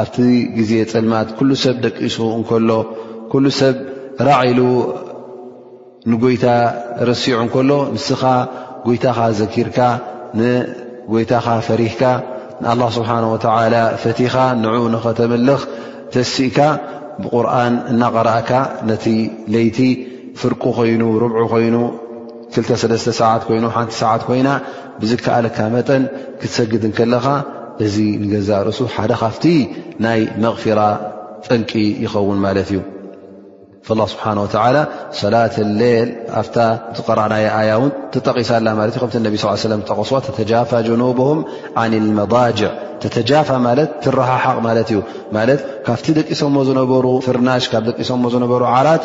ኣብቲ ግዜ ጸልማት ኩሉ ሰብ ደቂሱ እንከሎ ኩሉ ሰብ ራዕ ኢሉ ንጎይታ ረሲዑ እንከሎ ንስኻ ጎይታኻ ዘኪርካ ንጎይታኻ ፈሪህካ ንኣላ ስብሓን ወተላ ፈቲኻ ንዑ ንኸተምልኽ ተሲእካ ብቁርን እናቐረእካ ነቲ ለይቲ ፍርቁ ኮይኑ ርብዑ ኮይኑ ክልተ ሰለስተ ሰዓት ኮይኑ ሓንቲ ሰዓት ኮይና ብዝከኣለካ መጠን ክትሰግድ እንከለኻ እዚ ንገዛእ ርእሱ ሓደ ካፍቲ ናይ መቕፊራ ጠንቂ ይኸውን ማለት እዩ ላ ስብሓን ወተላ ሰላት ሌል ኣብታ ዝቀራእናየ ኣያ እውን ተጠቒሳ ኣላ ማለት እዩ ከምቲ ነቢ ስ ሰለም ጠቐስዋ ተተጃፋ ጀኑብም ዓን ልመዳጅዕ ተተጃፋ ማለት ትረሓሓቕ ማለት እዩ ማለት ካብቲ ደቂሶሞ ዝነበሩ ፍርናሽ ካብ ደቂሶሞ ዝነበሩ ዓራት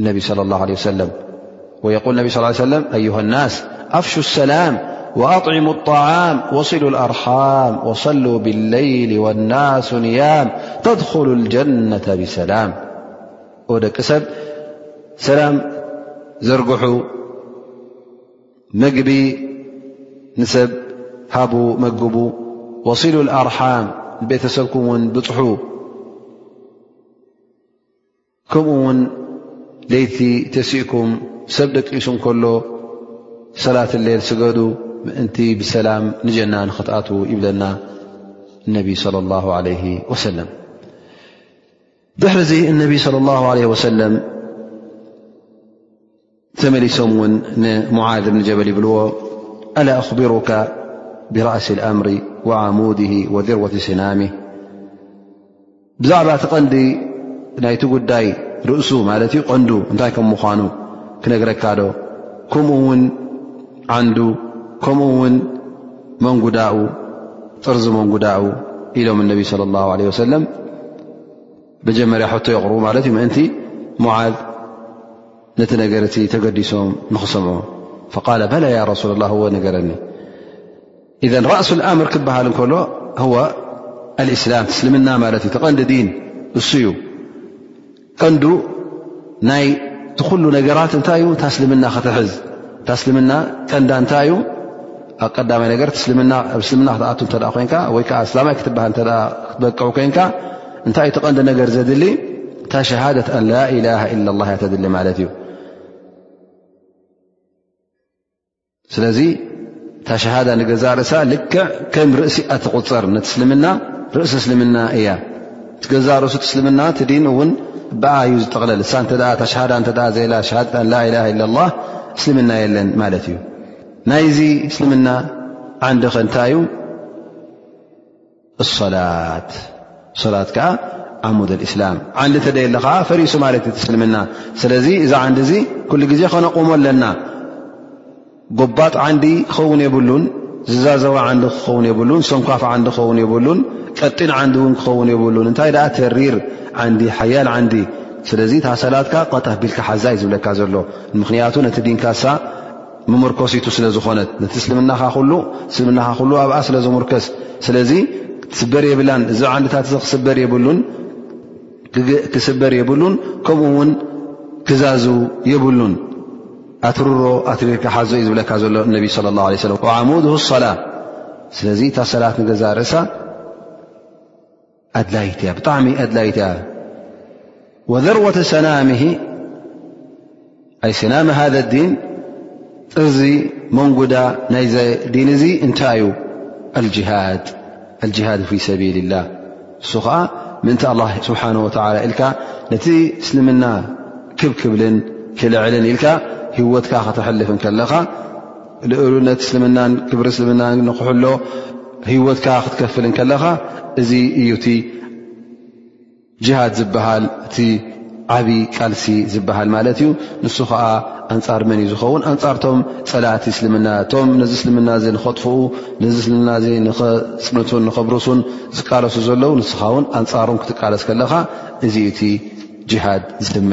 النبي صلى الله عليه وسلم ويقول انبي صلى ا عليه وسلم- أيها الناس أفشو السلام وأطعما الطعام وصلوا الأرحام وصلوا بالليل والناس نيام تدخل الجنة بسلام د سب سلام زرجح مجب نسب هبو مجب وصلوا الأرحام بتسبكم ون بح ከምኡ ውን ለይቲ ተሲእኩም ሰብ ደቂሱ እንከሎ ሰላት ሌል ስገዱ ምእንቲ ብሰላም ንጀና ንክትኣትዉ ይብለና ነቢ صለ ላሁ ለ ወሰለም ድሕርዚ እነቢ ለ ላሁ ለ ወሰለም ተመሊሶም ውን ንሙዓዝ እብኒ ጀበል ይብልዎ ኣላ ኣኽቢሩካ ብራእሲ ኣምሪ ዓሙድ ወድርወት ስናሚ ብዛዕባ እቲ ቐንዲ ናይቲ ጉዳይ ርእሱ ማለት ዩ ቐንዱ እንታይ ከም ምዃኑ ክነግረካ ዶ ከምኡ ውን ዓንዱ ከምኡ ውን መንጉዳኡ ጥርዚ መንጉዳኡ ኢሎም ነቢ ለ ላ ለ ወሰለም መጀመርያ ሕቶ የቕርቡ ማለት እዩ ምእንቲ ሙዓዝ ነቲ ነገር እቲ ተገዲሶም ንኽሰምዑ ፈቃለ በላ ያ ረሱላ ላ ወ ነገረኒ እዘ ራእሱ ኣምር ክበሃል እንከሎ ወ ኣልእስላም ትስልምና ማለት እዩ ተቐንዲ ዲን እሱ እዩ ቀንዱ ናይ ትኩሉ ነገራት እንታይ እዩ ታስልምና ክትሕዝ እታ እስልምና ቀንዳ እንታይ እዩ ኣብ ቀዳማይ ነገር እስልምና ክትኣቱ እተ ኮንካ ወይ ከዓ እስላማይ ክትበሃል እ ክትበቅዑ ኮንካ እንታይ እዩ ተቐንዲ ነገር ዘድሊ እታ ሸሃደት ኣን ላኢላሃ ኢላ ላ እያ ተድሊ ማለት እዩ ስለዚ እታ ሸሃዳ ንገዛ ርእሳ ልክዕ ከም ርእሲኣ ትቁፅር ነት እስልምና ርእሲ እስልምና እያ እቲ ገዛእ ርእሱ ትስልምና እቲ ዲን እውን ብኣ እዩ ዝጠቕለል እሳ እተ ተሽሃዳ እተ ዘላ ሸሃዳ ላኢላ ኢ ላ እስልምና የለን ማለት እዩ ናይዚ እስልምና ዓንዲ ኸ እንታይ እዩ ላት ሶላት ከዓ ዓሙድ እስላም ዓንዲ እተደየለ ከዓ ፈሪሱ ማለት እዩ ትስልምና ስለዚ እዚ ዓንዲ እዚ ኩሉ ግዜ ከነቑሞ ኣለና ጎባጥ ዓንዲ ክኸውን የብሉን፣ ዝዛዘወ ዓንዲ ክኸውን የብሉን፣ ሰንኳፍ ዓንዲ ክኸውን የብሉን፣ ቀጢን ዓንዲ እውን ክኸውን የብሉን፣ እንታይ ደኣ ተሪር ዓንዲ ሓያል ዓንዲ ስለዚ እታ ሰላትካ ቀጥ ኣቢልካ ሓዛ እዩ ዝብለካ ዘሎ ምኽንያቱ ነቲ ዲንካሳ ምምርኮሲቱ ስለ ዝኾነት ነቲ እስልምናኻ ኩሉ እስልምናኻ ኩሉ ኣብኣ ስለ ዝምርከስ ስለዚ ክትስበር የብላን እዚ ዓንድታት እዚ ክስበር የብሉን ግግእ ክስበር የብሉን ከምኡ ውን ክዛዙ የብሉን ኣትርሮ ኣትሪርካ ሓዞ እዩ ዝብለካ ዘሎ ነቢ ለ ላ ለ ሰለም ዓሙድ ሰላ ስለዚ እታ ሰላት ንገዛ ርእሳ ኣድላይት እያ ብጣዕሚ ኣድላይት እያ ወዘርወት ሰናም ኣይ ስናሚ ሃذ ዲን ጥርዚ መንጉዳ ናይ ዘ ዲን እዚ እንታይ እዩ ኣልጅሃድ ኣልጅሃድ ፊ ሰቢል ላህ ንሱ ከዓ ምእንቲ ኣላ ስብሓን ወተላ ኢልካ ነቲ እስልምና ክብ ክብልን ክልዕልን ኢልካ ህወትካ ከተሕልፍ ከለኻ ልእሉነት እስልምናን ክብሪ እስልምና ንክሕሎ ህወትካ ክትከፍል ከለኻ እዚ እዩ እቲ ጅሃድ ዝበሃል እቲ ዓብዪ ቃልሲ ዝበሃል ማለት እዩ። ንሱ ከዓ ኣንፃር መን እዩ ዝኸውን? ኣንፃርቶም ፀላእቲ እስልምና እቶም ነዚ እስልምና እዚ ንኸጥፍኡ ነዚ እስልምና እዚ ንኸፅንቱን ንኸብርሱን ዝቃለሱ ዘለዉ ንስኻ እውን ኣንፃሮም ክትቃለስ ከለኻ እዚ እቲ ጅሃድ ዝስመ።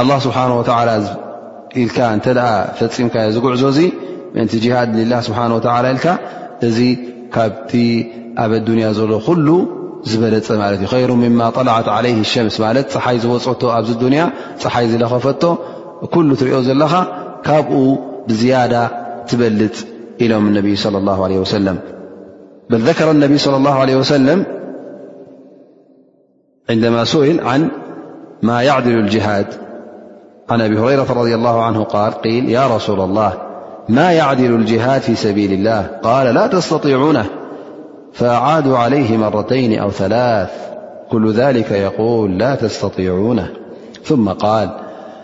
ኣላ ስብሓን ወተላ ኢልካ እንተ ፈፂምካዮ ዝጉዕዞ እዙ ምእንቲ ጅሃድ ሊላ ስብሓን ወተላ ኢልካ እዚ ካብቲ ኣብ ኣዱንያ ዘሎ ኩሉ ዝበለፀ ማለት እዩ ኸይሩ ምማ ጠላዓት ዓለይ ሸምስ ማለት ፀሓይ ዝወፀቶ ኣብዚ ዱንያ ፀሓይ ዝለኸፈቶ ኩሉ ትሪኦ ዘለኻ ካብኡ ብዝያዳ ትበልፅ ኢሎም ነቢይ ለ ላ ለ ወሰለም በል ዘከረ ነቢይ ለ ላ ለ ወሰለም عنما سل ن ا يعل الجهاد عن أبي ريرة رض الله نه ال يا رسول الله ما يعدل الجهاد في سبيل الله اللا تستطيعونه فأعادوا عليه مرتين أو ثلاث كل ذلك يقول لا تستطيعونه ثم قال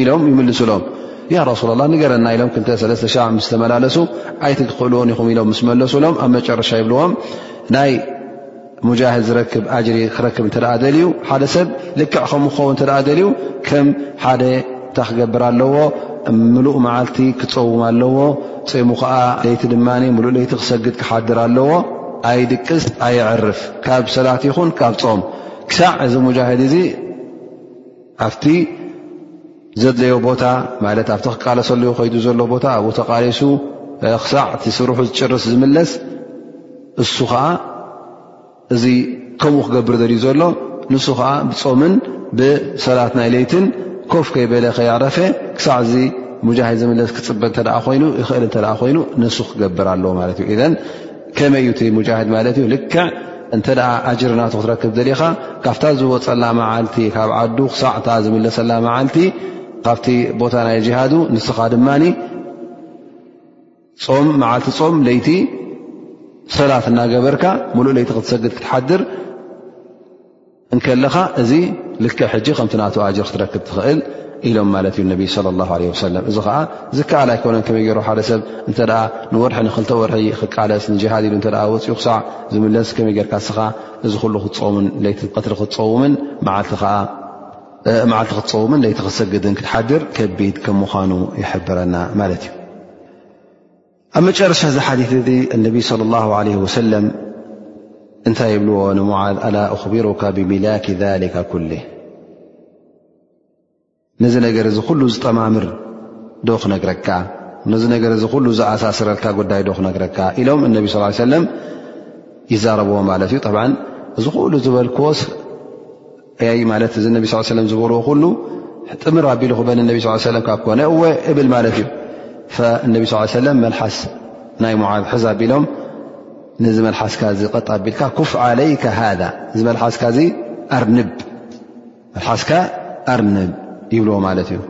ኢሎም ይምልሱሎም ያ ረሱላ ላ ንገረና ኢሎም ክተ ሰለስተ ሻዕ ምስ ተመላለሱ ዓይቲ ክኽእልዎን ኢኹም ኢሎም ምስ መለሱሎም ኣብ መጨረሻ ይብልዎም ናይ ሙጃህድ ዝረክብ ኣጅሪ ክረክብ እንተ ደልዩ ሓደ ሰብ ልክዕ ከም ክኸውን እተ ደልዩ ከም ሓደ እንታ ክገብር ኣለዎ ምሉእ መዓልቲ ክፀውም ኣለዎ ፀሙ ከዓ ለይቲ ድማ ምሉእ ለይቲ ክሰግድ ክሓድር ኣለዎ ኣይድቅስ ኣይዕርፍ ካብ ሰላት ይኹን ካብ ፆም ክሳዕ እዚ ሙጃህድ እዚ ኣብቲ ዘድለዮ ቦታ ማለት ኣብቲ ክቃለሰሉ ከይዱ ዘሎ ቦታ ኣብኡ ተቓሊሱ ክሳዕ እቲ ስርሑ ዝጭርስ ዝምለስ እሱ ከዓ እዚ ከምኡ ክገብር ዘልዩ ዘሎ ንሱ ከዓ ብፆምን ብሰላት ናይ ለይትን ኮፍ ከይበለ ከይዕረፈ ክሳዕ እዚ ሙጃሂድ ዝምለስ ክፅበ እተ ኮይኑ ይኽእል እተ ኮይኑ ንሱ ክገብር ኣለዎ ማለት እዩ ከመይ እዩ እቲ ሙጃድ ማለት እዩ ልክዕ እንተ ኣጅር ናቱ ክትረክብ ደሊኻ ካብታ ዝወፀላ መዓልቲ ካብ ዓዱ ክሳዕታ ዝምለሰላ መዓልቲ ካብቲ ቦታ ናይ ጅሃዱ ንስኻ ድማ ም መዓልቲ ፆም ለይቲ ሰላት እናገበርካ ሙሉእ ለይቲ ክትሰግድ ክትሓድር እንከለኻ እዚ ልክዕ ሕጂ ከምቲ ናቱ ኣጅር ክትረክብ ትኽእል ኢሎም ማለት እዩ ነቢ ለ ላ ለ ወሰለም እዚ ከዓ ዝከኣል ኣይኮነን ከመይ ገይሩ ሓደ ሰብ እንተ ንወርሒ ንክልተ ወርሒ ክቃለስ ንጀሃድ ኢሉ እ ወፅኡ ክሳዕ ዝምለስ ከመይ ጌርካ ስኻ እዚ ኩሉ ክትፀውምን ለይቲ ቅትሪ ክትፀውምን መዓልቲ ክትፀውምን ለይቲ ክትሰግድን ክትሓድር ከቢድ ከም ምዃኑ ይሕብረና ማለት እዩ ኣብ መጨረሻ እዚ ሓዲት እዚ እነቢ صለ ላሁ ለ ወሰለም እንታይ ይብልዎ ንሙዓዝ ኣላ ኣኽቢሩካ ብሚላኪ ሊካ ኩል ነዚ ነገር እዚ ኩሉ ዝጠማምር ዶ ክነግረካ ነዚ ነገር እዚ ኩሉ ዝኣሳስረልካ ጉዳይ ዶ ክነግረካ ኢሎም እነቢ ስ ሰለም ይዛረብዎ ማለት እዩ ጠብዓ እዚ ኩሉ ዝበልክዎስ እይ ማለት እዚ ነቢ ስ ሰለም ዝበልዎ ኩሉ ጥምር ኣቢሉ ክበ ነቢ ስ ሰለ ካብ ኮነ እወ እብል ማለት እዩ ነቢ ስ ሰለ መልሓስ ናይ ሙዓዝ ሕዝ ኣቢሎም ነዚ መልሓስካ እዚ ቐጥ ኣቢልካ ኩፍ ዓለይከ ሃذ እዚ መልሓስካ እዚ ኣርንብ መልሓስካ ኣርንብ ይብልዎ ማለት እዩ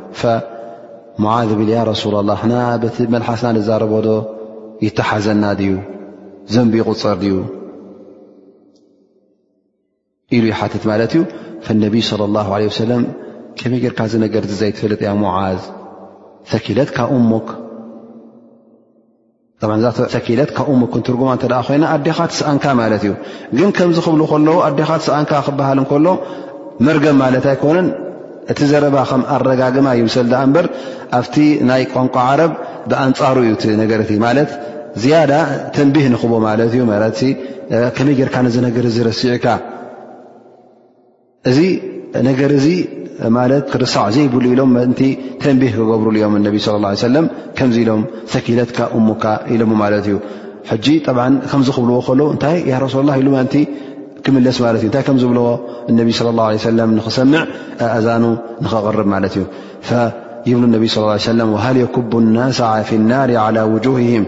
ሙዓዝ ብል ያ ረሱላ ላ ሕና በቲ መልሓስና ንዛረቦዶ ይተሓዘና ድዩ ዘንቢ ይቁፅር ድዩ ኢሉ ይሓትት ማለት እዩ ነቢይ صለ ላ ለ ሰለም ከመይ ጌርካ ዚ ነገር ዚ ዘይትፈልጥ እያ ሙዓዝ ተኪለትካ ኡሙክ ተኪለትካ ኡሙክ እንትርጉማ እተ ኮይና ኣዴኻ ትስኣንካ ማለት እዩ ግን ከምዚ ክብሉ ከለዉ ኣዴኻ ትስኣንካ ክበሃል እንከሎ መርገም ማለት ኣይኮነን እቲ ዘረባ ከም ኣረጋግማ ይምሰል ድኣ እምበር ኣብቲ ናይ ቋንቋ ዓረብ ብኣንጻሩ እዩ እቲ ነገር እቲ ማለት ዝያዳ ተንቢህ ንኽቦ ማለት እዩ መት ከመይ ጌርካ ነዚ ነገር እዚ ረሲዕካ እዚ ነገር እዚ ማለት ክርሳዕ ዘይብሉ ኢሎም ምእንቲ ተንቢህ ክገብሩሉ እዮም እነቢ ስለ ላ ሰለም ከምዚ ኢሎም ሰኪለትካ እሙካ ኢሎሞ ማለት እዩ ሕጂ ጠብዓ ከምዚ ክብልዎ ከለዉ እንታይ ያ ረሱላ ላ ኢሉ ምእንቲ ክምለስ ማለት እዩ እንታይ ከም ዝብልዎ እነቢ ስለ ላ ለ ሰለም ንኽሰምዕ ኣእዛኑ ንኸቕርብ ማለት እዩ ይብሉ ነቢ ስ ሰለ ሃሊ የኩቡ ናሳ ፊ ናር ዓላ ውጁህህም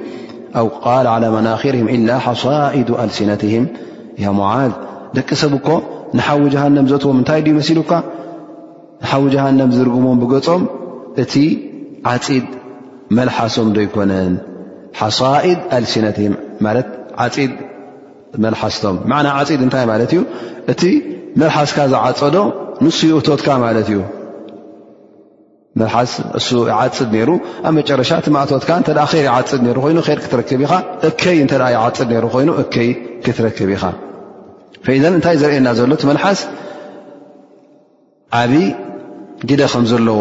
ኣው ቃል ዓላ መናኪርህም ኢላ ሓሳኢዱ ኣልሲነትህም ያ ሙዓዝ ደቂ ሰብ እኮ ንሓዊ ጀሃንም ዘትዎም እንታይ ድዩ መሲሉካ ንሓዊ ጀሃንም ዝርግሞም ብገጾም እቲ ዓፂድ መልሓሶም ዶይኮነን ሓሳኢድ ኣልሲነትህም ማለት ዓፂድ መልሓስቶም ማዕና ዓፂድ እንታይ ማለት እዩ እቲ መልሓስካ ዝዓፀዶ ንሱ ይእቶትካ ማለት እዩ መልሓስ እሱ ይዓፅድ ነይሩ ኣብ መጨረሻ እቲ ማእቶትካ እተ ር ይዓፅድ ሩ ኮይኑ ር ክትረክብ ኢኻ እከይ እተ ይዓፅድ ሩ ኮይኑ እከይ ክትረክብ ኢኻ ፈዘ እንታይ ዘርእየና ዘሎ እቲ መልሓስ ዓብዪ ግደ ከም ዘለዎ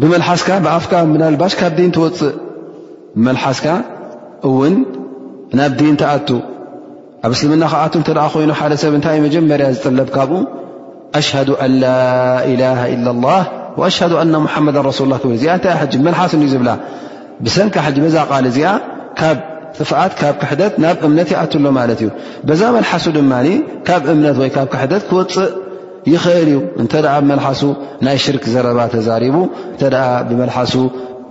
ብመልሓስካ ብኣፍካ ምናልባሽ ካብ ዲን ትወፅእ ብመልሓስካ እውን ናብ ዲን ትኣቱ ኣብ እስልምና ክኣቱ እተ ኮይኑ ሓደ ሰብ እንታይ መጀመርያ ዝጥለብ ካብኡ ኣሽሃዱ ኣን ላ ኢላሃ ኢላ ላህ ኣሽሃዱ ኣና ሙሓመዳ ረሱሉላ ክብል እዚኣ እንታይ ሕጂ ብመልሓስ ዩ ዝብላ ብሰንካ ሕጂ በዛ ቃል እዚኣ ካብ ጥፍኣት ካብ ክሕደት ናብ እምነት ይኣትሎ ማለት እዩ በዛ መልሓሱ ድማ ካብ እምነት ወይ ካብ ክሕደት ክወፅእ ይኽእል እዩ እንተ ብመልሓሱ ናይ ሽርክ ዘረባ ተዛሪቡ እተ ብመልሓሱ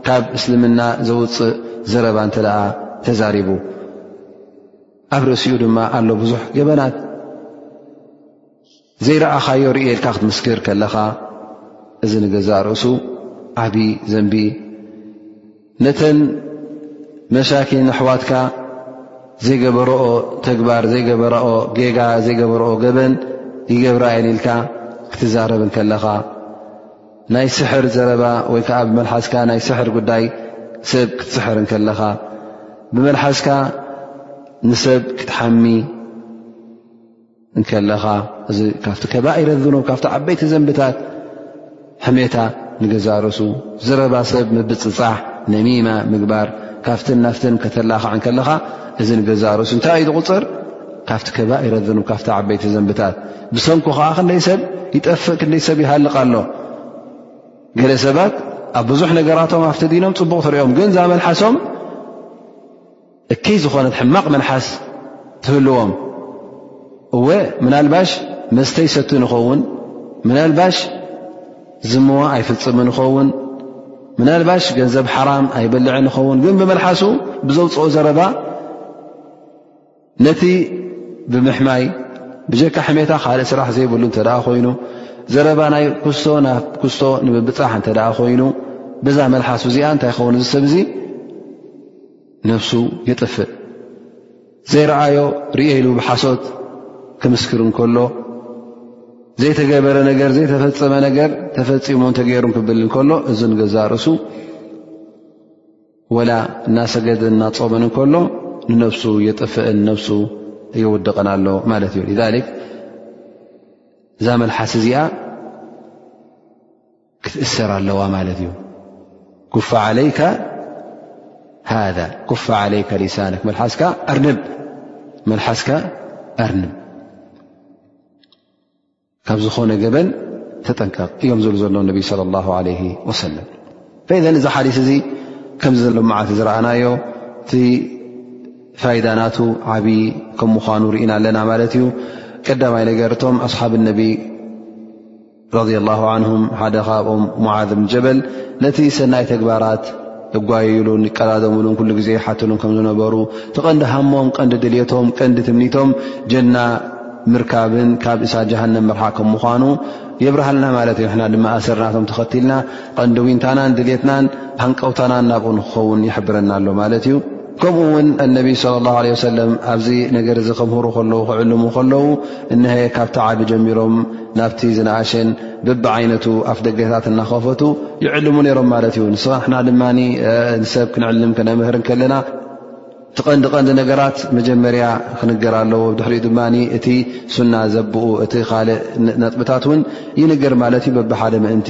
ካብ እስልምና ዘውፅእ ዘረባ እተ ተዛሪቡ ኣብ ርእሲኡ ድማ ኣሎ ብዙሕ ገበናት ዘይረኣኻዮ ርእየልካ ክትምስክር ከለኻ እዚ ንገዛእ ርእሱ ዓብዪ ዘንቢ ነተን መሳኪን ኣሕዋትካ ዘይገበረኦ ተግባር ዘይገበረኦ ጌጋ ዘይገበረኦ ገበን ይገብራ እየን ኢልካ ክትዛረብ ከለኻ ናይ ስሕር ዘረባ ወይ ከዓ ብመልሓስካ ናይ ስሕር ጉዳይ ሰብ ክትስሕር ከለኻ ብመልሓስካ ንሰብ ክትሓሚ እንከለኻ እዚ ካብቲ ከባኢረ ዝኖ ካብቲ ዓበይቲ ዘንብታት ሕሜታ ንገዛርሱ ዝረባ ሰብ ምብፅፃሕ ነሚማ ምግባር ካብትን ናፍትን ከተላኽዕ እንከለኻ እዚ ንገዛርሱ እንታይ እዩ ዝቁፅር ካብቲ ከባኢረ ዝኖ ካብቲ ዓበይቲ ዘንብታት ብሰንኩ ከዓ ክንደይ ሰብ ይጠፍእ ክንደይ ሰብ ይሃልቕ ኣሎ ገለ ሰባት ኣብ ብዙሕ ነገራቶም ኣብቲ ዲኖም ፅቡቕ ትሪኦም ግን ዛመልሓሶም እክይ ዝኾነት ሕማቕ መልሓስ ትህልዎም እወ ምናልባሽ መስተ ይሰቱ ንኸውን ምናልባሽ ዝምዋ ኣይፍፅም ንኸውን ምናልባሽ ገንዘብ ሓራም ኣይበልዐ ንኸውን ግን ብመልሓሱ ብዘውፅኦ ዘረባ ነቲ ብምሕማይ ብጀካ ሕሜታ ካልእ ስራሕ ዘይብሉ እተ ኮይኑ ዘረባ ናይ ክስቶ ናብ ክስቶ ንምብፃሕ እተ ኮይኑ ብዛ መልሓሱ እዚኣ እንታይ ይኸውን እዚ ሰብ እዙ ነፍሱ የጥፍእ ዘይረኣዮ ርእ ኢሉ ብሓሶት ክምስክር እንከሎ ዘይተገበረ ነገር ዘይተፈፀመ ነገር ተፈፂሙ እንተገይሩ ክብል እንከሎ እዚ ንገዛ ርእሱ ወላ እናሰገደ እናፆመን እንከሎ ንነፍሱ የጥፍእን ነፍሱ የውድቕን ኣሎ ማለት እዩ እዛ መልሓስ እዚኣ ክትእሰር ኣለዋ ማለት እዩ ኩፋ ዓለይካ ሃ ኩፋ ዓለይካ ሊሳንክ መልሓስካ ኣርንብ መልሓስካ ኣርንብ ካብ ዝኾነ ገበን ተጠንቀቕ እዮም ዝብሉ ዘሎ ነቢ ለ ላ ለ ወሰለም ፈኢዘን እዚ ሓዲስ እዚ ከምዚ ልምዓት ዝረኣናዮ እቲ ፋይዳ ናቱ ዓብዪ ከም ምዃኑ ርኢና ኣለና ማለት እዩ ቀዳማይ ነገር እቶም ኣስሓብ ነቢ ረض ላه ዓንሁም ሓደ ካብኦም ሙዓዝ ብን ጀበል ነቲ ሰናይ ተግባራት እጓይይሉን ይቀዳደምሉን ኩሉ ግዜ ይሓትሉን ከም ዝነበሩ ተቐንዲ ሃሞም ቀንዲ ድልቶም ቀንዲ ትምኒቶም ጀና ምርካብን ካብ እሳ ጀሃንም ምርሓቅ ከም ምኳኑ የብርሃልና ማለት እዩ ንሕና ድማ ኣሰርናቶም ተኸትልና ቐንዲ ዊንታናን ድልትናን ሃንቀውታናን ናብኡ ንክኸውን ይሕብረና ኣሎ ማለት እዩ ከምኡ ውን ነቢ ص ه ع ሰለ ኣብዚ ነገር እዚ ከምህሩ ከለዉ ክዕልሙ ከለዉ እነሀ ካብቲ ዓቢ ጀሚሮም ናብቲ ዝነኣሸን ብቢ ዓይነቱ ኣፍ ደገታት እናኸፈቱ ይዕልሙ ነይሮም ማለት እዩ ንስሕና ድማ ንሰብ ክንዕልም ክነምህር ከለና ትቐንዲ ቐንዲ ነገራት መጀመርያ ክንገር ኣለዎ ድሕሪኡ ድማ እቲ ሱና ዘብኡ እቲ ካልእ ነጥብታት ውን ይንገር ማለት እዩ በብሓደ ምእንቲ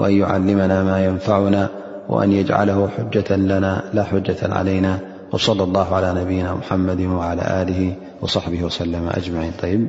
وን ዓልመና ማ يንፈና وأن يجعله حجة لنا لا حجة علينا وصلى الله على نبينا محمد وعلى آله وصحبه وسلم أجمعينيب